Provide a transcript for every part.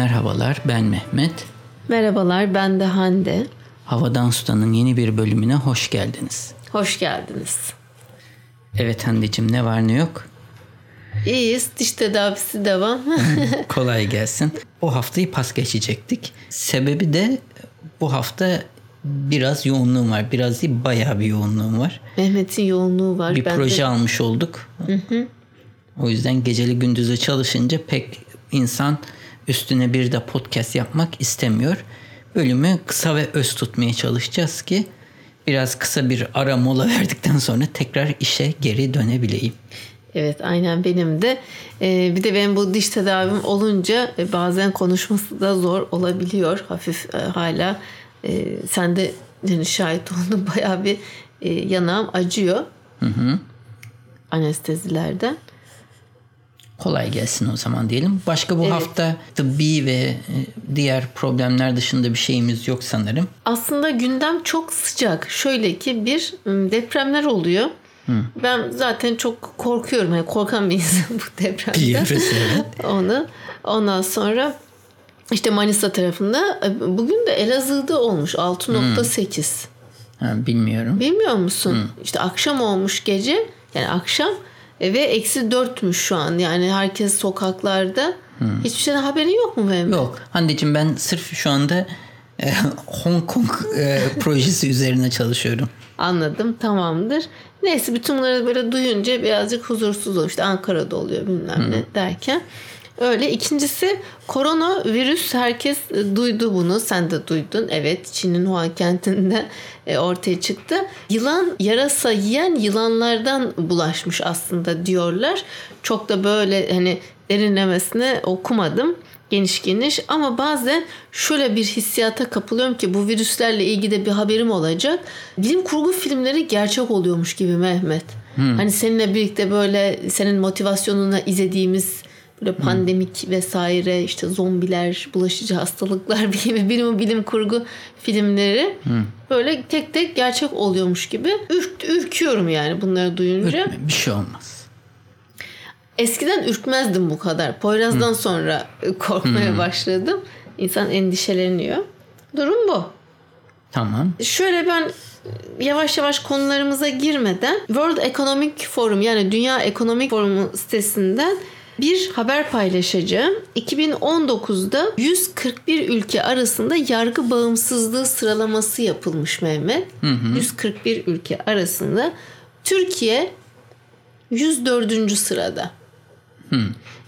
Merhabalar ben Mehmet. Merhabalar ben de Hande. Havadan Sudan'ın yeni bir bölümüne hoş geldiniz. Hoş geldiniz. Evet Hande'cim ne var ne yok? İyiyiz. Diş tedavisi devam. Kolay gelsin. O haftayı pas geçecektik. Sebebi de bu hafta biraz yoğunluğum var. Biraz değil bayağı bir yoğunluğum var. Mehmet'in yoğunluğu var. Bir Ben proje de... almış olduk. O yüzden geceli gündüzü çalışınca pek insan üstüne bir de podcast yapmak istemiyor. Bölümü kısa ve öz tutmaya çalışacağız ki biraz kısa bir ara mola verdikten sonra tekrar işe geri dönebileyim. Evet aynen benim de. Ee, bir de benim bu diş tedavim olunca e, bazen konuşması da zor olabiliyor. Hafif e, hala. E, sen de yani şahit oldun bayağı bir e, yanağım acıyor. Anestezilerden. Kolay gelsin o zaman diyelim. Başka bu Evet. hafta tıbbi ve e, diğer problemler dışında bir şeyimiz yok sanırım. Aslında gündem çok sıcak. Şöyle ki bir depremler oluyor. Ben zaten çok korkuyorum. Yani korkan bir insan bu depremden. Onu. Ondan sonra işte Manisa tarafında e, bugün de Elazığ'da olmuş 6.8. Ha, bilmiyorum. Bilmiyor musun? İşte akşam olmuş gece yani akşam e, ve eksi dörtmüş şu an. Yani herkes sokaklarda. Hiçbir şeyden haberin yok mu benim? Yok. Hande'cim ben sırf şu anda e, Hong Kong e, projesi üzerine çalışıyorum. Anladım tamamdır. Neyse bütün bunları böyle duyunca birazcık huzursuz oluyor. İşte Ankara'da oluyor bilmem ne derken. Öyle. İkincisi koronavirüs herkes e, duydu bunu. Sen de duydun. Evet Çin'in Wuhan kentinden e, ortaya çıktı. Yılan yarasa yiyen yılanlardan bulaşmış aslında diyorlar. Çok da böyle hani derinlemesine okumadım geniş geniş ama bazen şöyle bir hissiyata kapılıyorum ki bu virüslerle ilgili de bir haberim olacak. Bilim kurgu filmleri gerçek oluyormuş gibi Mehmet. Hani seninle birlikte böyle senin motivasyonuna izlediğimiz böyle pandemik vesaire işte zombiler, bulaşıcı hastalıklar gibi bilim bilim kurgu filmleri böyle tek tek gerçek oluyormuş gibi ürk, ürküyorum yani bunları duyunca. Ürkme, bir şey olmaz. Eskiden ürkmezdim bu kadar. Poyraz'dan sonra korkmaya başladım. İnsan endişeleniyor. Durum bu. Tamam. Şöyle ben yavaş yavaş konularımıza girmeden World Economic Forum yani Dünya Ekonomik Forumu sitesinden bir haber paylaşacağım. 2019'da 141 ülke arasında yargı bağımsızlığı sıralaması yapılmış Mehmet. 141 ülke arasında Türkiye 104. sırada.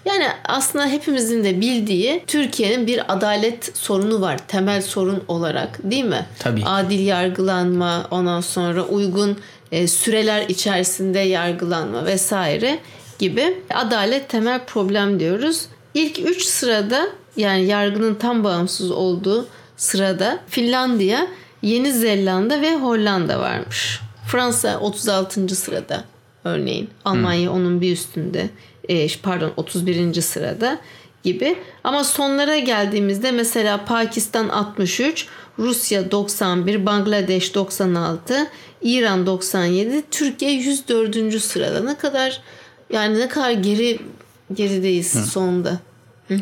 Yani aslında hepimizin de bildiği Türkiye'nin bir adalet sorunu var temel sorun olarak değil mi? Tabii. Adil yargılanma ondan sonra uygun e, süreler içerisinde yargılanma vesaire gibi adalet temel problem diyoruz. İlk 3 sırada yani yargının tam bağımsız olduğu sırada Finlandiya, Yeni Zelanda ve Hollanda varmış. Fransa 36. sırada örneğin. Almanya onun bir üstünde. E, pardon 31. sırada gibi. Ama sonlara geldiğimizde mesela Pakistan 63, Rusya 91, Bangladeş 96, İran 97, Türkiye 104. sırada. Ne kadar yani ne kadar geri gerideyiz sonunda.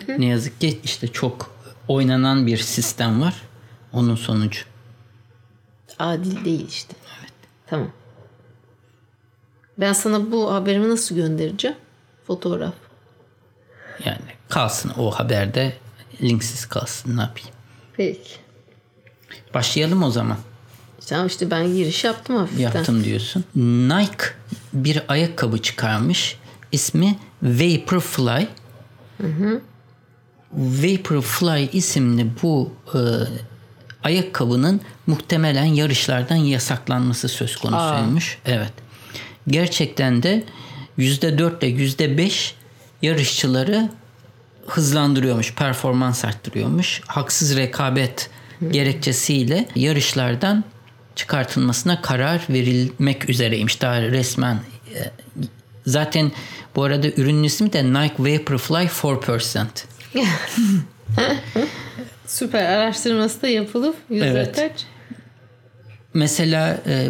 Ne yazık ki işte çok oynanan bir sistem var. Onun sonucu. Adil değil işte. Evet. Tamam. Ben sana bu haberimi nasıl göndereceğim? Fotoğraf. Yani kalsın o haberde linksiz kalsın ne yapayım. Peki. Başlayalım o zaman. Tamam işte ben giriş yaptım hafiften. Yaptım diyorsun. Nike bir ayakkabı çıkarmış. İsmi Vaporfly. Vaporfly isimli bu e, ayakkabının muhtemelen yarışlardan yasaklanması söz konusuymuş. Evet. Gerçekten de %4 ile %5 yarışçıları hızlandırıyormuş, performans arttırıyormuş. Haksız rekabet gerekçesiyle yarışlardan çıkartılmasına karar verilmek üzereymiş. Daha resmen e, zaten bu arada ürünün ismi de Nike Vaporfly 4%. Süper araştırması da yapılıp yüzde Evet. kaç? Mesela e,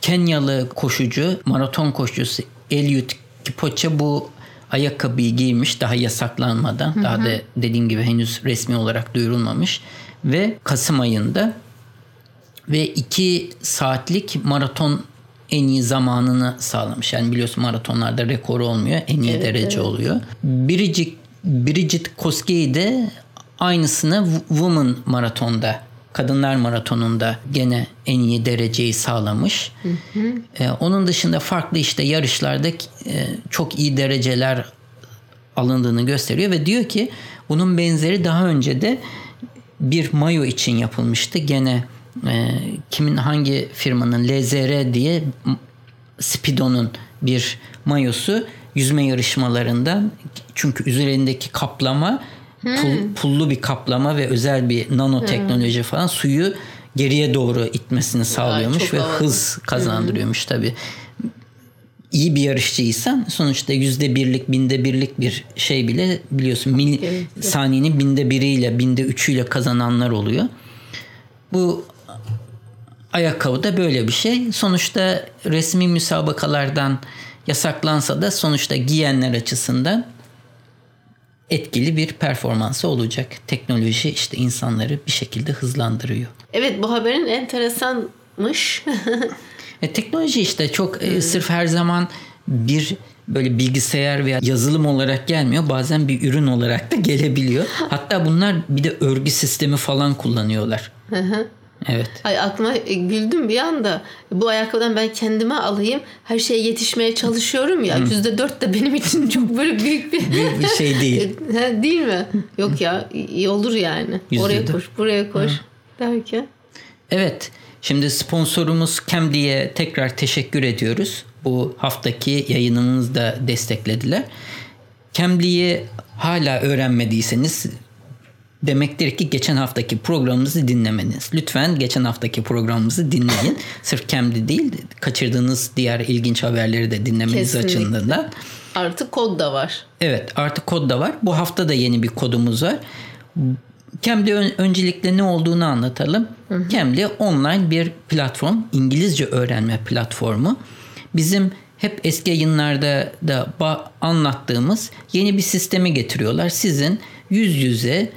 Kenyalı koşucu, maraton koşucusu Eliud Kipchoge bu ayakkabıyı giymiş daha yasaklanmadan. Daha da dediğim gibi henüz resmi olarak duyurulmamış. Ve Kasım ayında ve 2 saatlik maraton en iyi zamanını sağlamış. Yani biliyorsun maratonlarda rekor olmuyor. En iyi Evet, derece evet. oluyor. Bridget, Bridget Koskei de aynısını W- Women maratonda kadınlar maratonunda gene en iyi dereceyi sağlamış. Ee, onun dışında farklı işte yarışlarda e, çok iyi dereceler alındığını gösteriyor ve diyor ki bunun benzeri daha önce de bir mayo için yapılmıştı. Gene e, kimin hangi firmanın LZR diye Speedo'nun bir mayosu yüzme yarışmalarında çünkü üzerindeki kaplama pul- pullu bir kaplama ve özel bir nanoteknoloji falan suyu geriye doğru itmesini sağlıyormuş çok ve havalı. hız kazandırıyormuş tabi iyi bir yarışçıysan sonuçta yüzde birlik binde birlik bir şey bile biliyorsun mil, Evet. saniyenin binde biriyle binde üçüyle kazananlar oluyor. Bu ayakkabı da böyle bir şey. Sonuçta resmi müsabakalardan yasaklansa da sonuçta giyenler açısından etkili bir performansı olacak. Teknoloji işte insanları bir şekilde hızlandırıyor. Evet bu haberin enteresanmış. E, teknoloji işte çok e, sırf her zaman bir böyle bilgisayar veya yazılım olarak gelmiyor. Bazen bir ürün olarak da gelebiliyor. Hatta bunlar bir de örgü sistemi falan kullanıyorlar. Evet. Ay aklıma e, güldüm bir anda. Bu ayakkabıdan ben kendime alayım. Her şeye yetişmeye çalışıyorum ya. Yüzde dört de benim için çok böyle büyük bir... Büyük bir şey değil. Ha, değil mi? Yok ya iyi olur yani. Yüzde Oraya dört. koş, buraya koş derken. Evet. Şimdi sponsorumuz Cam.D'ye tekrar teşekkür ediyoruz. Bu haftaki yayınımızı da desteklediler. Cam.D'yi hala öğrenmediyseniz demektir ki geçen haftaki programımızı dinlemeniz. Lütfen geçen haftaki programımızı dinleyin. Sırf Cam.D değil, kaçırdığınız diğer ilginç haberleri de dinlemeniz Kesinlikle. açısından. Artık kod da var. Evet artık kod da var. Bu hafta da yeni bir kodumuz var. Cambly ön- öncelikle ne olduğunu anlatalım. Cambly online bir platform, İngilizce öğrenme platformu. Bizim hep eski yayınlarda da anlattığımız yeni bir sistemi getiriyorlar. Sizin yüz yüze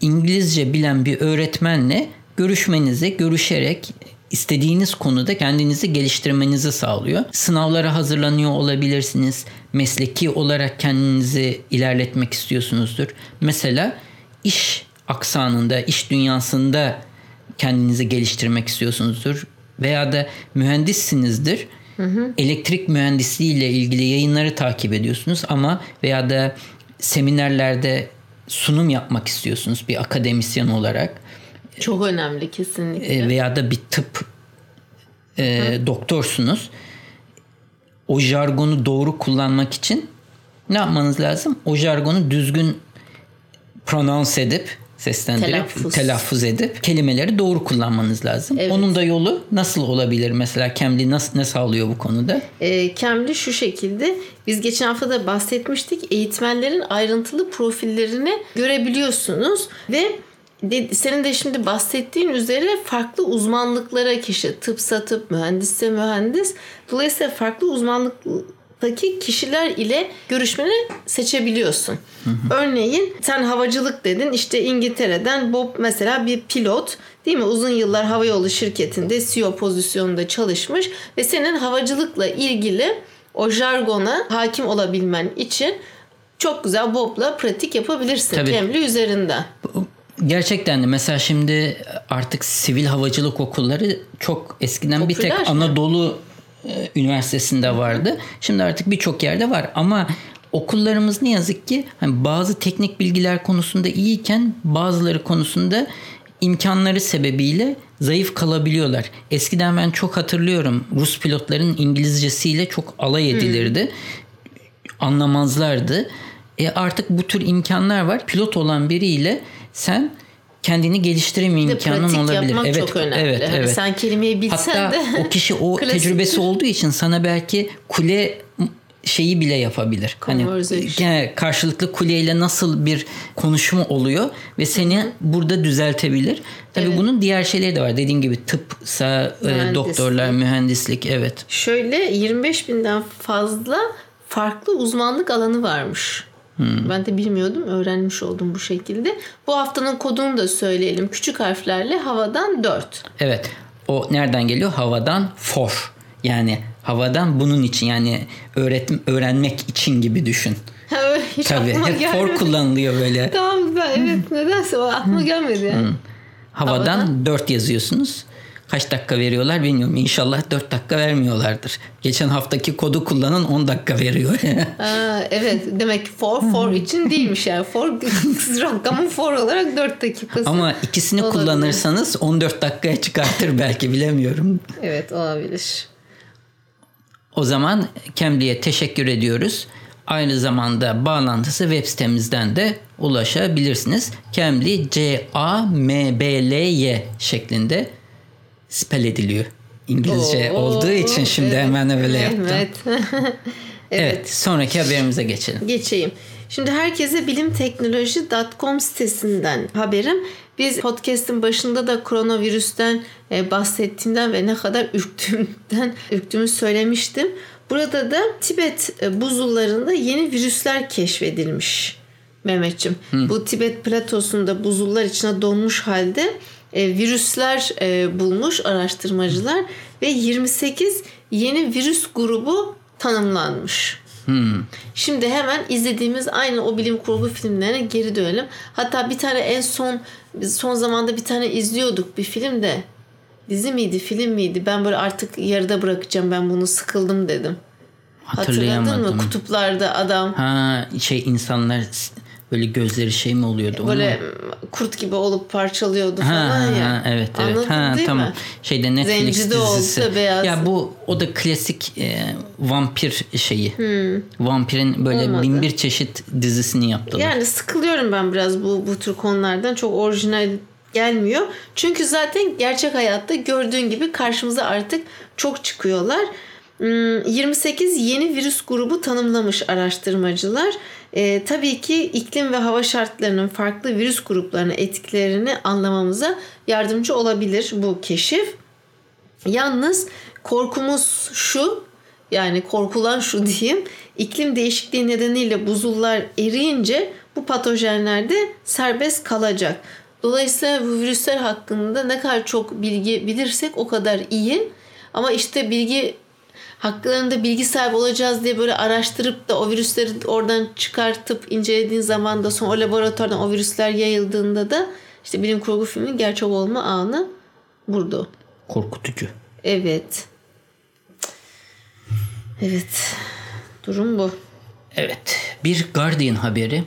İngilizce bilen bir öğretmenle görüşmenize, görüşerek istediğiniz konuda kendinizi geliştirmenizi sağlıyor. Sınavlara hazırlanıyor olabilirsiniz. Mesleki olarak kendinizi ilerletmek istiyorsunuzdur. Mesela iş aksanında, iş dünyasında kendinizi geliştirmek istiyorsunuzdur. Veya da mühendissinizdir. Elektrik mühendisliği ile ilgili yayınları takip ediyorsunuz ama veya da seminerlerde sunum yapmak istiyorsunuz bir akademisyen olarak Çok önemli kesinlikle. e, veya da bir tıp e, doktorsunuz. O jargonu doğru kullanmak için ne yapmanız lazım? O jargonu düzgün pronounce edip seslendirip Telaffuz. telaffuz edip kelimeleri doğru kullanmanız lazım. Evet. Onun da yolu nasıl olabilir? Mesela Cambly nasıl ne sağlıyor bu konuda? E, Cambly şu şekilde biz geçen hafta da bahsetmiştik eğitmenlerin ayrıntılı profillerini görebiliyorsunuz ve senin de şimdi bahsettiğin üzere farklı uzmanlıklara kişi tıpsa tıp mühendisse mühendis dolayısıyla farklı uzmanlıktaki kişiler ile görüşmeni seçebiliyorsun. Örneğin sen havacılık dedin işte İngiltere'den Bob mesela bir pilot değil mi uzun yıllar havayolu şirketinde CEO pozisyonunda çalışmış ve senin havacılıkla ilgili o jargona hakim olabilmen için çok güzel Bob'la pratik yapabilirsin Tabii. Cambly üzerinden. Gerçekten de mesela şimdi artık sivil havacılık okulları çok eskiden bir Popüler tek mi? Anadolu Üniversitesi'nde vardı. Şimdi artık birçok yerde var ama okullarımız ne yazık ki hani bazı teknik bilgiler konusunda iyiyken bazıları konusunda imkanları sebebiyle zayıf kalabiliyorlar. Eskiden ben çok hatırlıyorum Rus pilotların İngilizcesiyle çok alay edilirdi. Anlamazlardı. E artık bu tür imkanlar var. Pilot olan biriyle sen kendini geliştirme imkanın olabilir. yapmak evet, çok önemli. evet, Hani evet. sen kelimeyi bilsen Hatta de o kişi o tecrübesi olduğu için sana belki kule şeyi bile yapabilir. Hani Conversation. yani karşılıklı kuleyle nasıl bir konuşma oluyor ve seni burada düzeltebilir. Tabii Evet. bunun diğer şeyleri de var. Dediğim gibi tıpsa, e, Mühendislik. doktorlar, mühendislik evet. Şöyle 25 binden fazla farklı uzmanlık alanı varmış. Ben de bilmiyordum. Öğrenmiş oldum bu şekilde. Bu haftanın kodunu da söyleyelim. Küçük harflerle havadan 4. Evet. O nereden geliyor? Havadan for. Yani havadan bunun için yani öğretim öğrenmek için gibi düşün. Hiç Tabii hep for gelmedi. kullanılıyor böyle. Tamam ben evet nedense o aklıma gelmedi yani. Havadan, Havadan. 4 yazıyorsunuz. Kaç dakika veriyorlar bilmiyorum. İnşallah 4 dakika vermiyorlardır. Geçen haftaki kodu kullanan 10 dakika veriyor. Aa, evet demek ki for for için değilmiş yani. For rakamın for olarak 4 dakikası. Ama ikisini Olabilir. kullanırsanız 14 dakikaya çıkartır belki bilemiyorum. Evet olabilir. O zaman Cambly'e teşekkür ediyoruz. Aynı zamanda bağlantısı web sitemizden de ulaşabilirsiniz. Cambly C-A-M-B-L-Y şeklinde spell ediliyor. İngilizce Oo, olduğu için şimdi evet, hemen öyle yaptım. Evet. Evet. sonraki haberimize geçelim. Geçeyim. Şimdi herkese bilimteknoloji.com sitesinden haberim. Biz podcast'in başında da koronavirüsten e, bahsettiğimden ve ne kadar ürktüğümden ürktüğümü söylemiştim. Burada da Tibet e, buzullarında yeni virüsler keşfedilmiş. Mehmetçim. Bu Tibet platosunda buzullar içine donmuş halde e, virüsler e, bulmuş araştırmacılar ve 28 yeni virüs grubu tanımlanmış. Şimdi hemen izlediğimiz aynı o bilim kurgu filmlerine geri dönelim. Hatta bir tane en son son zamanda bir tane izliyorduk bir film de. Dizi miydi, film miydi? Ben böyle artık yarıda bırakacağım ben bunu sıkıldım dedim. Hatırladın mı? Hatırlayamadım. Kutuplarda adam Ha şey insanlar böyle gözleri şey mi oluyordu? böyle kurt gibi olup parçalıyordu Ha, falan ya. ha, evet evet. Anladın ha, değil tamam. mi? Şeyde Netflix Zencide olsa dizisi. beyaz. Ya bu o da klasik e, vampir şeyi. Vampirin böyle Hmm. Olmadı. bin bir çeşit dizisini yaptılar. Yani sıkılıyorum ben biraz bu bu tür konulardan. Çok orijinal gelmiyor. Çünkü zaten gerçek hayatta gördüğün gibi karşımıza artık çok çıkıyorlar. Hmm, 28 yeni virüs grubu tanımlamış araştırmacılar. Ee, tabii ki iklim ve hava şartlarının farklı virüs gruplarına etkilerini anlamamıza yardımcı olabilir bu keşif. Yalnız korkumuz şu yani korkulan şu diyeyim iklim değişikliği nedeniyle buzullar eriyince bu patojenler de serbest kalacak. Dolayısıyla bu virüsler hakkında ne kadar çok bilgi bilirsek o kadar iyi. Ama işte bilgi haklarında bilgi sahibi olacağız diye böyle araştırıp da o virüsleri oradan çıkartıp incelediğin zaman da sonra o laboratuvardan o virüsler yayıldığında da işte bilim kurgu filminin gerçek olma anı burada. Korkutucu. Evet. Evet. Durum bu. Evet. Bir Guardian haberi.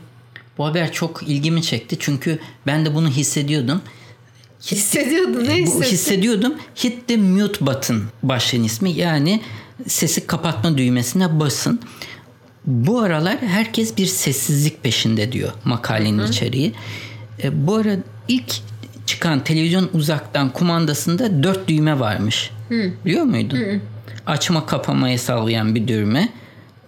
Bu haber çok ilgimi çekti çünkü ben de bunu hissediyordum. Hissediyordun ne Bu hissettin? hissediyordum. Hit the mute button başlığın ismi. Yani sesi kapatma düğmesine basın. Bu aralar herkes bir sessizlik peşinde diyor makalenin içeriği. E, bu ara ilk çıkan televizyon uzaktan kumandasında dört düğme varmış. Biliyor muydun? Açma kapamayı sağlayan bir düğme.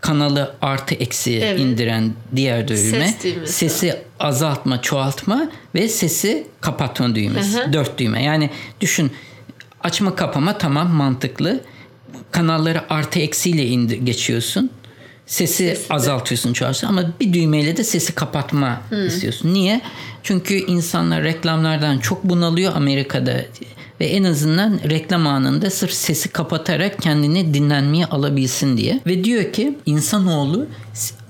Kanalı artı eksi Evet. indiren diğer düğme. Ses. Sesi azaltma, çoğaltma ve sesi kapatma düğmesi. Hı hı. Dört düğme. Yani düşün açma kapama tamam mantıklı. Kanalları artı eksiyle indir, geçiyorsun. Sesi azaltıyorsun çoğaltıyorsun ama bir düğmeyle de sesi kapatma istiyorsun. Niye? Çünkü insanlar reklamlardan çok bunalıyor Amerika'da ve en azından reklam anında sırf sesi kapatarak kendini dinlenmeye alabilsin diye. Ve diyor ki insanoğlu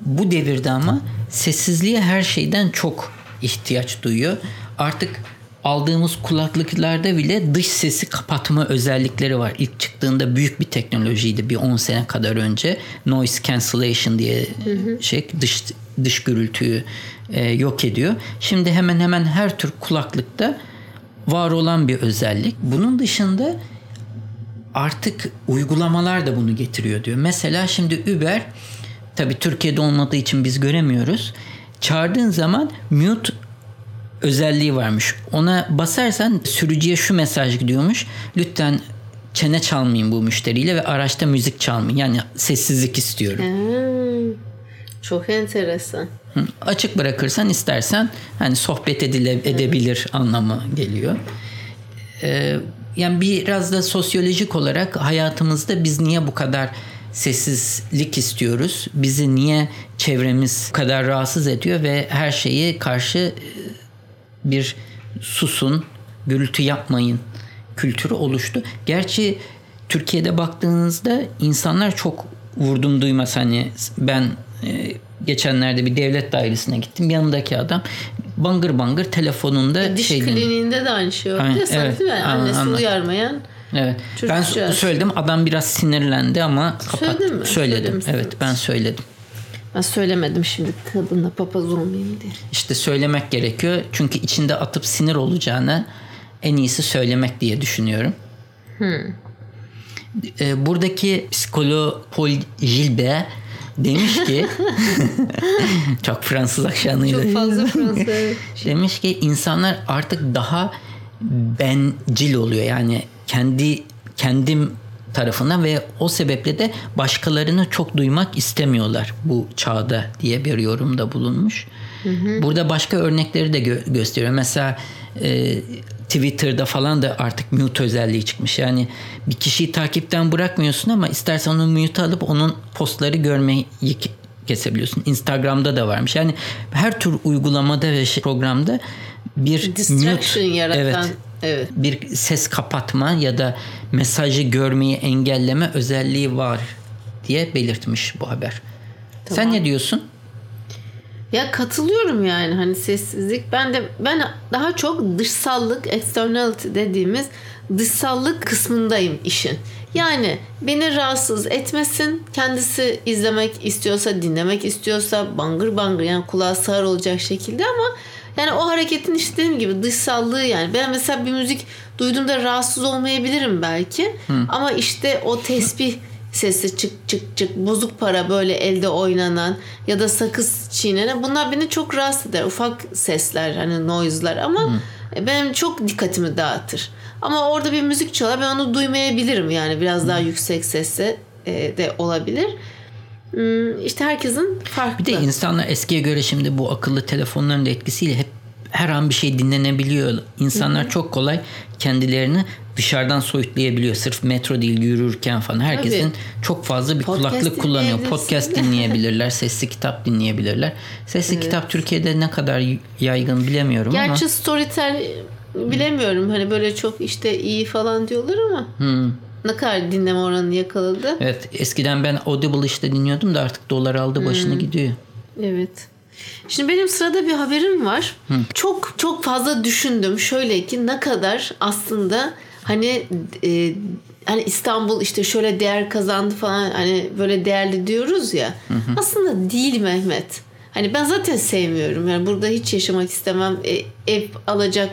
bu devirde ama sessizliğe her şeyden çok ihtiyaç duyuyor. Artık aldığımız kulaklıklarda bile dış sesi kapatma özellikleri var. İlk çıktığında büyük bir teknolojiydi bir 10 sene kadar önce. Noise cancellation diye şey dış dış gürültüyü e, yok ediyor. Şimdi hemen hemen her tür kulaklıkta var olan bir özellik. Bunun dışında artık uygulamalar da bunu getiriyor diyor. Mesela şimdi Uber tabii Türkiye'de olmadığı için biz göremiyoruz. Çağırdığın zaman mute özelliği varmış. Ona basarsan sürücüye şu mesaj gidiyormuş. Lütfen çene çalmayın bu müşteriyle ve araçta müzik çalmayın. Yani sessizlik istiyorum. Hmm, çok enteresan. Açık bırakırsan istersen hani sohbet edile, edebilir anlamı geliyor. Ee, yani biraz da sosyolojik olarak hayatımızda biz niye bu kadar sessizlik istiyoruz. Bizi niye çevremiz bu kadar rahatsız ediyor ve her şeyi karşı bir susun, gürültü yapmayın kültürü oluştu. Gerçi Türkiye'de baktığınızda insanlar çok vurdum duymaz hani ben e, geçenlerde bir devlet dairesine gittim. Yanındaki adam bangır bangır telefonunda Diş şey dinliyor. kliniğinde de aynı şey oldu. Aynen, ya sana evet. değil mi? Annesi anladım. uyarmayan. Evet. Ben söyledim. Adam biraz sinirlendi ama kapat. Söyledin mi? Söyledim. Söylemişsin. Evet, ben söyledim. Ben söylemedim şimdi kadınla papaz olmayayım diye. İşte söylemek gerekiyor. Çünkü içinde atıp sinir olacağını en iyisi söylemek diye düşünüyorum. Ee, buradaki psikolog Paul Gilbert demiş ki çok Fransız aksanıyla Çok fazla Fransa. demiş ki insanlar artık daha bencil oluyor. Yani kendi kendim tarafına ve o sebeple de başkalarını çok duymak istemiyorlar bu çağda diye bir yorumda bulunmuş. Burada başka örnekleri de gö- gösteriyor. Mesela e, Twitter'da falan da artık mute özelliği çıkmış. Yani bir kişiyi takipten bırakmıyorsun ama istersen onu mute alıp onun postları görmeyi ke- kesebiliyorsun. Instagram'da da varmış. Yani her tür uygulamada ve şey- programda bir Distraction mute, yaratan. evet, evet. bir ses kapatma ya da mesajı görmeyi engelleme özelliği var diye belirtmiş bu haber. Sen ne diyorsun? Ya katılıyorum yani hani sessizlik. Ben de ben daha çok dışsallık, externality dediğimiz dışsallık kısmındayım işin. Yani beni rahatsız etmesin. Kendisi izlemek istiyorsa, dinlemek istiyorsa bangır bangır yani kulağa sağır olacak şekilde ama yani o hareketin işte dediğim gibi dışsallığı yani. Ben mesela bir müzik duyduğumda rahatsız olmayabilirim belki. Ama işte o tesbih sesi çık çık çık bozuk para böyle elde oynanan ya da sakız çiğnenen bunlar beni çok rahatsız eder. Ufak sesler hani noise'lar ama benim çok dikkatimi dağıtır. Ama orada bir müzik çalar ben onu duymayabilirim yani biraz daha yüksek sesle e, de olabilir. Hmm, İşte herkesin farklı. Bir de insanlar eskiye göre şimdi bu akıllı telefonların da etkisiyle hep her an bir şey dinlenebiliyor. İnsanlar çok kolay kendilerini dışarıdan soyutlayabiliyor. Sırf metro değil yürürken falan. Herkesin Tabii. çok fazla bir Podcast kulaklık kullanıyor. Podcast dinleyebilirler. Sesli kitap dinleyebilirler. Sesli kitap Türkiye'de ne kadar yaygın bilemiyorum ama. Gerçi Storytel bilemiyorum hani böyle çok işte iyi falan diyorlar ama Hmm. Ne kadar dinleme oranını yakaladı. Evet eskiden ben Audible işte dinliyordum da artık dolar aldı başını Hmm. gidiyor. Evet. Şimdi benim sırada bir haberim var. Çok çok fazla düşündüm. Şöyle ki ne kadar aslında hani e, hani İstanbul işte şöyle değer kazandı falan hani böyle değerli diyoruz ya. Aslında değil Mehmet. Hani ben zaten sevmiyorum. Yani burada hiç yaşamak istemem. E, ev alacak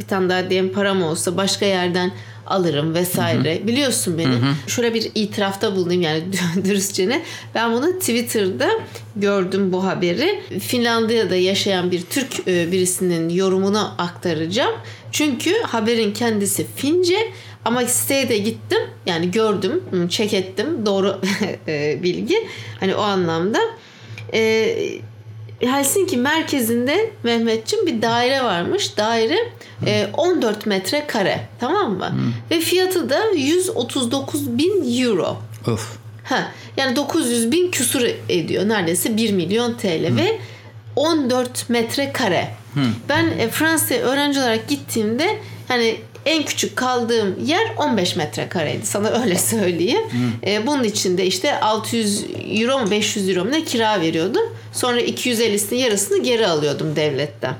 bir tane daha diyelim param olsa başka yerden alırım vesaire. Biliyorsun beni. Şöyle bir itirafta bulunayım yani dürüstçe ne. Ben bunu Twitter'da gördüm bu haberi. Finlandiya'da yaşayan bir Türk e, birisinin yorumunu aktaracağım. Çünkü haberin kendisi Fince ama siteye de gittim. Yani gördüm, check ettim. Doğru e, bilgi. Hani o anlamda. E, Helsinki merkezinde Mehmetçim bir daire varmış. Daire e, 14 metre kare. Tamam mı? Ve fiyatı da 139 bin euro. Of. Ha, yani 900 bin küsur ediyor. Neredeyse 1 milyon TL ve 14 metre kare. Ben e, Fransa'ya öğrenci olarak gittiğimde hani en küçük kaldığım yer 15 metrekareydi. Sana öyle söyleyeyim. E, bunun içinde işte 600 euro mu 500 euro mu ne kira veriyordum. Sonra 250'sinin yarısını geri alıyordum devletten.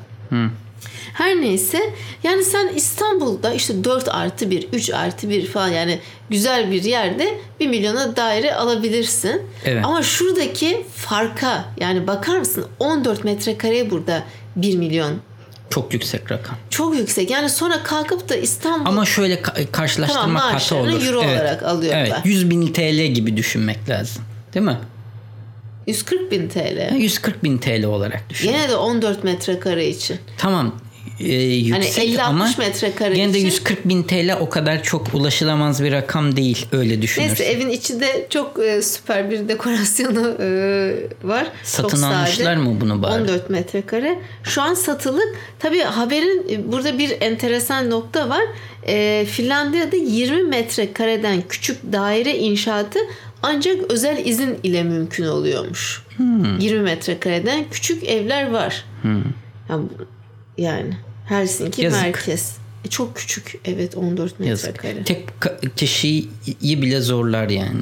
Her neyse yani sen İstanbul'da işte 4 artı 1, 3 artı 1 falan yani güzel bir yerde 1 milyona daire alabilirsin. Evet. Ama şuradaki farka yani bakar mısın 14 metrekareye burada 1 milyon. Çok yüksek rakam. Çok yüksek. Yani sonra kalkıp da İstanbul Ama şöyle ka- karşılaştırmak Tamam, maaşlarını olur. euro olarak alıyorlar. Evet, 100 bin TL gibi düşünmek lazım. Değil mi? 140 bin TL. 140 bin TL olarak düşün. Yine de 14 metrekare için. Tamam e, yüksek 50-60 ama metrekare gene de için- 140 bin TL o kadar çok ulaşılamaz bir rakam değil öyle düşünürsün. Neyse evin içinde çok e, süper bir dekorasyonu e, var. Satın çok sade. almışlar mı bunu bari? 14 metrekare. Şu an satılık. Tabii haberin e, burada bir enteresan nokta var. E, Finlandiya'da 20 metrekareden küçük daire inşaatı ancak özel izin ile mümkün oluyormuş. 20 metrekareden küçük evler var. Yani, yani Helsinki Yazık. merkez. E, çok küçük evet 14 Yazık. metrekare. Tek ka- kişiyi bile zorlar yani.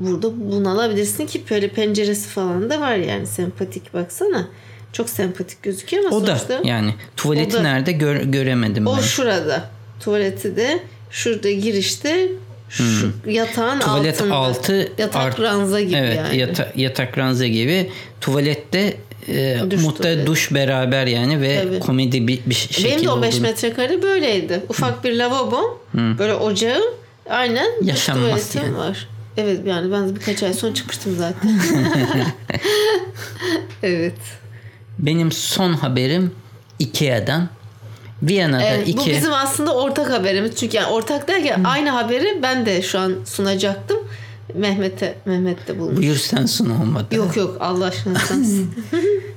Burada bunalabilirsin ki böyle penceresi falan da var yani sempatik baksana. Çok sempatik gözüküyor ama O da sonuçta yani tuvaleti O da- nerede gör- göremedim o ben. şurada. Tuvaleti de şurada girişte şu yatağın Hmm. Tuvalet altında. altı yatak art- ranza gibi evet, yani. yata- yatak ranza gibi. Tuvalette e, Duş muhtemelen tuvalet. duş beraber yani ve Tabii. komedi bir, bir şekilde Benim de o 5 olduğunu- metrekare böyleydi. Ufak bir lavabo, böyle ocağım, aynen Yaşanmaz yani. var. Evet yani ben birkaç ay sonra çıkmıştım zaten. evet. Benim son haberim Ikea'dan. Viyana'da Evet, bu Ikea bizim aslında ortak haberimiz. Çünkü yani ortak derken aynı haberi ben de şu an sunacaktım. Mehmet'e Mehmet de bulmuş. buyur sen sun olmadı. Yok yok Allah aşkına sen.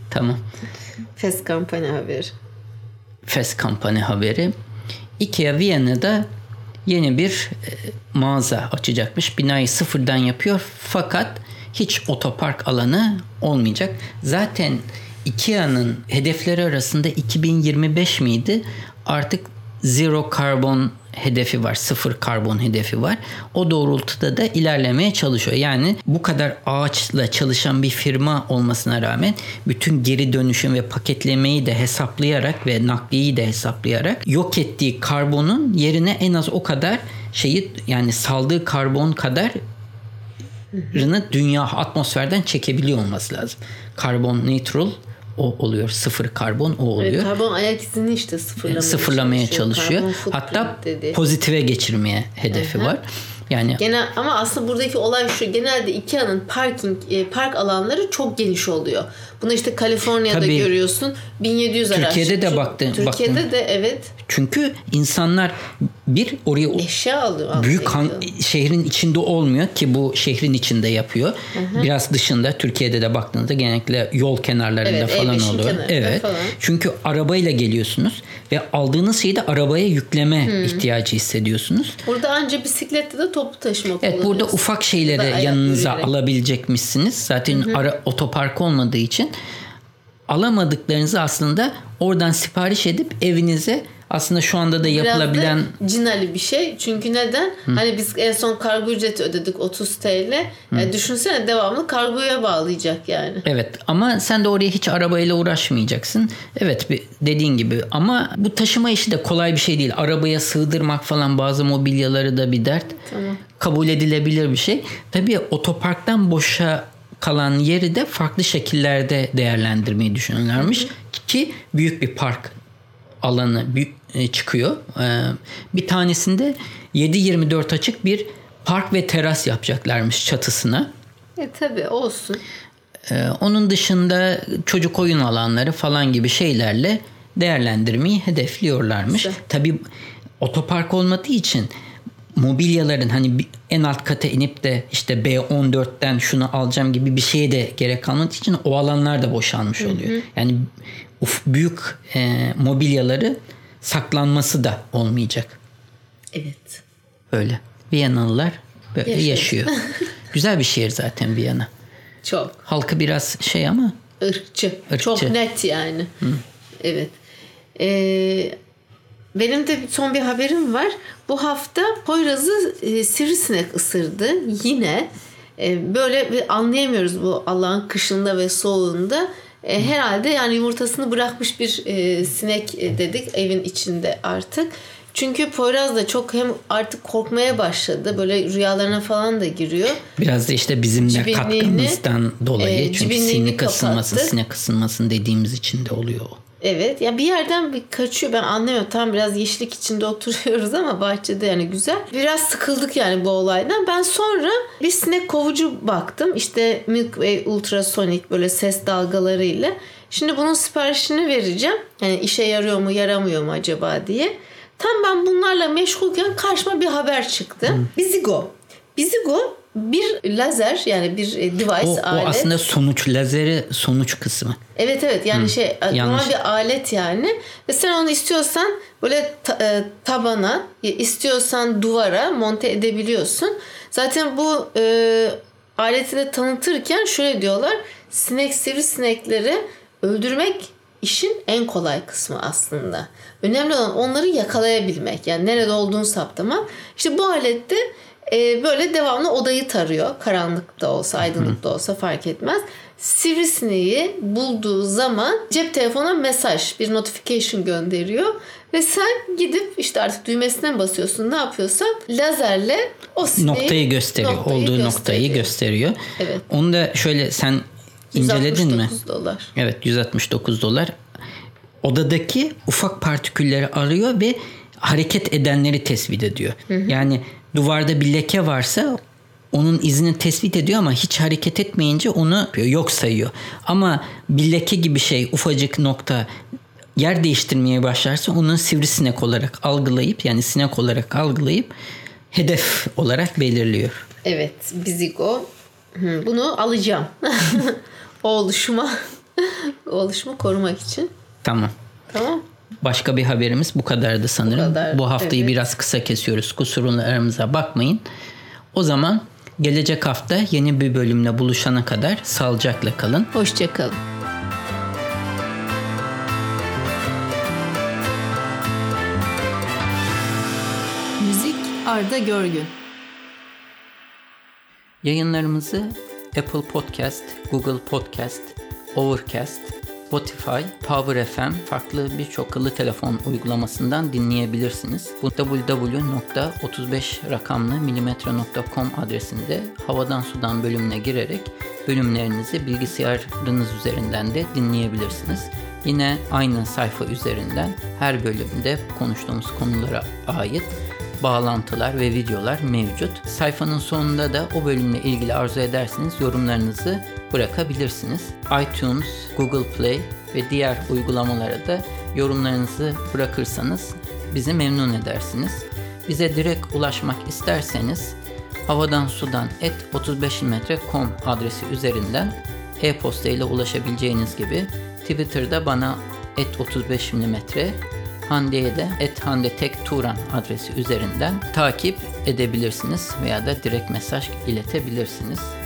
Tamam. Fes kampanya haberi. Fes kampanya haberi. Ikea Viyana'da yeni bir e, mağaza açacakmış. Binayı sıfırdan yapıyor fakat hiç otopark alanı olmayacak. Zaten Ikea'nın hedefleri arasında 2025 miydi? Artık zero karbon hedefi var. Sıfır karbon hedefi var. O doğrultuda da ilerlemeye çalışıyor. Yani bu kadar ağaçla çalışan bir firma olmasına rağmen bütün geri dönüşüm ve paketlemeyi de hesaplayarak ve nakliyeyi de hesaplayarak yok ettiği karbonun yerine en az o kadar şeyi yani saldığı karbon kadar dünya atmosferden çekebiliyor olması lazım. Karbon neutral o oluyor. Sıfır karbon o oluyor. Evet, karbon ayak izini işte sıfırlamaya, sıfırlamaya çalışıyor. Footprint Hatta dedi. pozitife geçirmeye hedefi var. Yani Genel ama aslında buradaki olay şu. Genelde Ikea'nın parking e, park alanları çok geniş oluyor. Bunu işte Kaliforniya'da Tabii. görüyorsun. 1700 araç. Türkiye'de de baktın- Türkiye'de baktın. de evet çünkü insanlar bir oraya eşya alıyor. büyük han- şehrin içinde olmuyor ki bu şehrin içinde yapıyor. Biraz dışında Türkiye'de de baktığınızda genellikle yol kenarlarında Evet, falan E5'in oluyor. Evet. falan. Çünkü arabayla geliyorsunuz ve aldığınız şeyi de arabaya yükleme Hmm. ihtiyacı hissediyorsunuz. Burada anca bisiklette de toplu taşıma Evet burada ufak şeyleri yanınıza alabilecekmişsiniz. Zaten ara otopark olmadığı için alamadıklarınızı aslında oradan sipariş edip evinize aslında şu anda da yapılabilen Biraz da cinali bir şey. Çünkü neden? Hani biz en son kargo ücreti ödedik 30 TL. Yani düşünsene devamlı kargoya bağlayacak yani. Evet ama sen de oraya hiç arabayla uğraşmayacaksın. Evet bir- dediğin gibi ama bu taşıma işi de kolay bir şey değil. Arabaya sığdırmak falan bazı mobilyaları da bir dert. Tamam. Kabul edilebilir bir şey. Tabii otoparktan boşa kalan yeri de farklı şekillerde değerlendirmeyi düşünüyorlarmış. Ki büyük bir park alanı e, çıkıyor. Ee, bir tanesinde 7-24 açık bir park ve teras yapacaklarmış çatısına. E tabi olsun. Ee, onun dışında çocuk oyun alanları falan gibi şeylerle değerlendirmeyi hedefliyorlarmış. Tabii otopark olmadığı için mobilyaların hani en alt kata inip de işte B14'ten şunu alacağım gibi bir şeye de gerek kalmadığı için o alanlar da boşalmış oluyor. Yani uf, büyük e, mobilyaları saklanması da olmayacak. Evet. Böyle. Viyanalılar böyle Yaşıyor. yaşıyor. Güzel bir şehir zaten Viyana. Çok. Halkı biraz şey ama Irkçı. Irkçı. Çok net yani. Evet. Ee, benim de son bir haberim var. Bu hafta Poyraz'ı e, sivrisinek ısırdı. Yine e, böyle bir anlayamıyoruz bu Allah'ın kışında ve soğuğunda. E, herhalde yani yumurtasını bırakmış bir e, sinek e, dedik evin içinde artık. Çünkü Poyraz da çok hem artık korkmaya başladı. Böyle rüyalarına falan da giriyor. Biraz da işte bizim de Cibinliğini, katkımızdan dolayı. e, Çünkü sinek ısınması, kapattı. sinek ısınmasın dediğimiz için de oluyor o. Evet ya bir yerden bir kaçıyor ben anlamıyorum tam biraz yeşillik içinde oturuyoruz ama bahçede yani güzel. Biraz sıkıldık yani bu olaydan. Ben sonra bir sinek kovucu baktım işte Milkway Ultrasonic böyle ses dalgalarıyla. Şimdi bunun siparişini vereceğim. Yani işe yarıyor mu yaramıyor mu acaba diye. Tam ben bunlarla meşgulken karşıma bir haber çıktı. Bizigo. Bizigo bir lazer yani bir e, device O, o alet. aslında sonuç lazeri sonuç kısmı. Evet evet yani şey normal bir alet yani ve sen onu istiyorsan böyle ta- e, tabana istiyorsan duvara monte edebiliyorsun. Zaten bu e, aleti de tanıtırken şöyle diyorlar. Sinek sivrisinekleri öldürmek işin en kolay kısmı aslında. Önemli olan onları yakalayabilmek. Yani nerede olduğunu saptamak. İşte bu alette e, böyle devamlı odayı tarıyor. Karanlıkta olsa, aydınlıkta olsa fark etmez. Sivrisineği bulduğu zaman cep telefona mesaj, bir notification gönderiyor. Ve sen gidip işte artık düğmesine mi basıyorsun ne yapıyorsan lazerle o sineği Noktayı gösteriyor. noktayı olduğu noktayı gösteriyor. Evet. Onu da şöyle sen inceledin mi? 169 dolar. Evet 169 dolar. Odadaki ufak partikülleri arıyor ve hareket edenleri tespit ediyor. Yani duvarda bir leke varsa onun izini tespit ediyor ama hiç hareket etmeyince onu yok sayıyor. Ama bir leke gibi şey ufacık nokta yer değiştirmeye başlarsa onu sivrisinek olarak algılayıp yani sinek olarak algılayıp hedef olarak belirliyor. Evet, Bizigo. Bunu alacağım. o oluşuma o oluşumu korumak için. Tamam. Tamam. Başka bir haberimiz bu kadardı sanırım. Bu, Bu kadar, haftayı evet. biraz kısa kesiyoruz. Kusurlarımıza bakmayın. O zaman gelecek hafta yeni bir bölümle buluşana kadar sağlıcakla kalın. Hoşçakalın. Müzik Arda Görgün. Yayınlarımızı Apple Podcast, Google Podcast, Overcast, Spotify, Power FM farklı birçok akıllı telefon uygulamasından dinleyebilirsiniz. Bu www.35 rakamlı milimetre.com adresinde havadan sudan bölümüne girerek bölümlerinizi bilgisayarınız üzerinden de dinleyebilirsiniz. Yine aynı sayfa üzerinden her bölümde konuştuğumuz konulara ait bağlantılar ve videolar mevcut. Sayfanın sonunda da o bölümle ilgili arzu ederseniz yorumlarınızı bırakabilirsiniz. iTunes, Google Play ve diğer uygulamalara da yorumlarınızı bırakırsanız bizi memnun edersiniz. Bize direkt ulaşmak isterseniz havadan sudan et 35mm.com adresi üzerinden e-posta ile ulaşabileceğiniz gibi Twitter'da bana et 35 mm Hande'ye de et Hande Tek Turan adresi üzerinden takip edebilirsiniz veya da direkt mesaj iletebilirsiniz.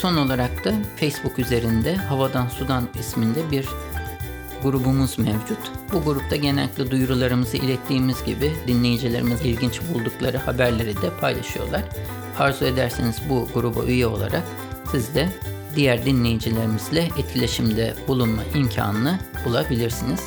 Son olarak da Facebook üzerinde Havadan Sudan isminde bir grubumuz mevcut. Bu grupta genellikle duyurularımızı ilettiğimiz gibi dinleyicilerimiz ilginç buldukları haberleri de paylaşıyorlar. Arzu ederseniz bu gruba üye olarak siz de diğer dinleyicilerimizle etkileşimde bulunma imkanını bulabilirsiniz.